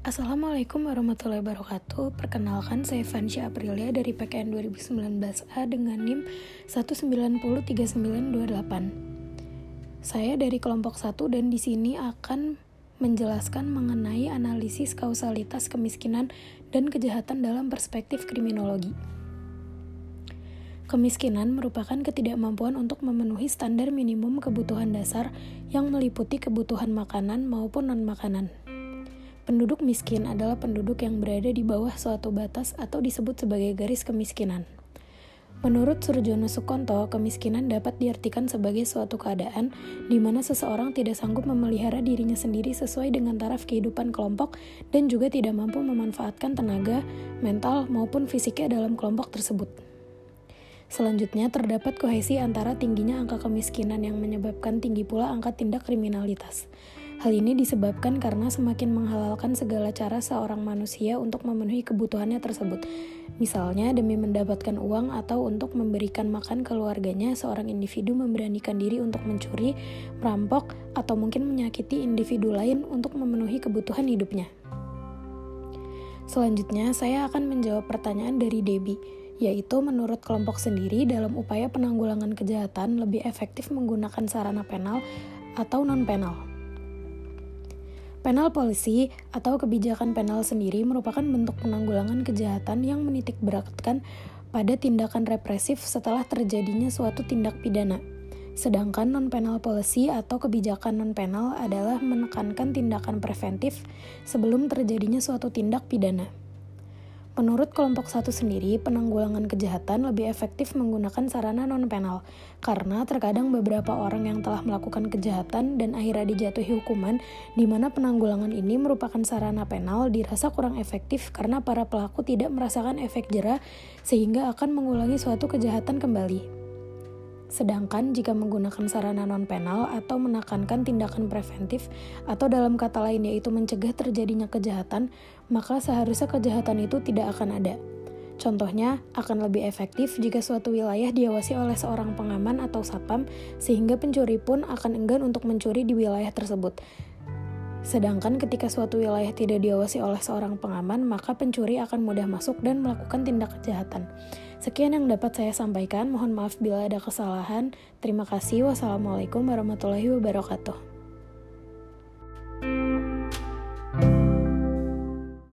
Assalamualaikum warahmatullahi wabarakatuh. Perkenalkan saya Fansya Aprilia dari PKN 2019A dengan NIM 1903928. Saya dari kelompok 1 dan di sini akan menjelaskan mengenai analisis kausalitas kemiskinan dan kejahatan dalam perspektif kriminologi. Kemiskinan merupakan ketidakmampuan untuk memenuhi standar minimum kebutuhan dasar yang meliputi kebutuhan makanan maupun non-makanan. Penduduk miskin adalah penduduk yang berada di bawah suatu batas atau disebut sebagai garis kemiskinan. Menurut Surjono Sukonto, kemiskinan dapat diartikan sebagai suatu keadaan di mana seseorang tidak sanggup memelihara dirinya sendiri sesuai dengan taraf kehidupan kelompok dan juga tidak mampu memanfaatkan tenaga, mental, maupun fisiknya dalam kelompok tersebut. Selanjutnya, terdapat kohesi antara tingginya angka kemiskinan yang menyebabkan tinggi pula angka tindak kriminalitas. Hal ini disebabkan karena semakin menghalalkan segala cara seorang manusia untuk memenuhi kebutuhannya tersebut. Misalnya, demi mendapatkan uang atau untuk memberikan makan keluarganya, seorang individu memberanikan diri untuk mencuri, merampok, atau mungkin menyakiti individu lain untuk memenuhi kebutuhan hidupnya. Selanjutnya, saya akan menjawab pertanyaan dari Debbie yaitu menurut kelompok sendiri dalam upaya penanggulangan kejahatan lebih efektif menggunakan sarana penal atau non-penal. Penal polisi atau kebijakan penal sendiri merupakan bentuk penanggulangan kejahatan yang menitik beratkan pada tindakan represif setelah terjadinya suatu tindak pidana. Sedangkan non-penal policy atau kebijakan non-penal adalah menekankan tindakan preventif sebelum terjadinya suatu tindak pidana. Menurut kelompok satu sendiri, penanggulangan kejahatan lebih efektif menggunakan sarana non-penal, karena terkadang beberapa orang yang telah melakukan kejahatan dan akhirnya dijatuhi hukuman, di mana penanggulangan ini merupakan sarana penal dirasa kurang efektif karena para pelaku tidak merasakan efek jerah, sehingga akan mengulangi suatu kejahatan kembali. Sedangkan jika menggunakan sarana non-penal atau menekankan tindakan preventif atau dalam kata lain yaitu mencegah terjadinya kejahatan, maka seharusnya kejahatan itu tidak akan ada. Contohnya, akan lebih efektif jika suatu wilayah diawasi oleh seorang pengaman atau satpam, sehingga pencuri pun akan enggan untuk mencuri di wilayah tersebut. Sedangkan ketika suatu wilayah tidak diawasi oleh seorang pengaman, maka pencuri akan mudah masuk dan melakukan tindak kejahatan. Sekian yang dapat saya sampaikan. Mohon maaf bila ada kesalahan. Terima kasih. Wassalamualaikum warahmatullahi wabarakatuh.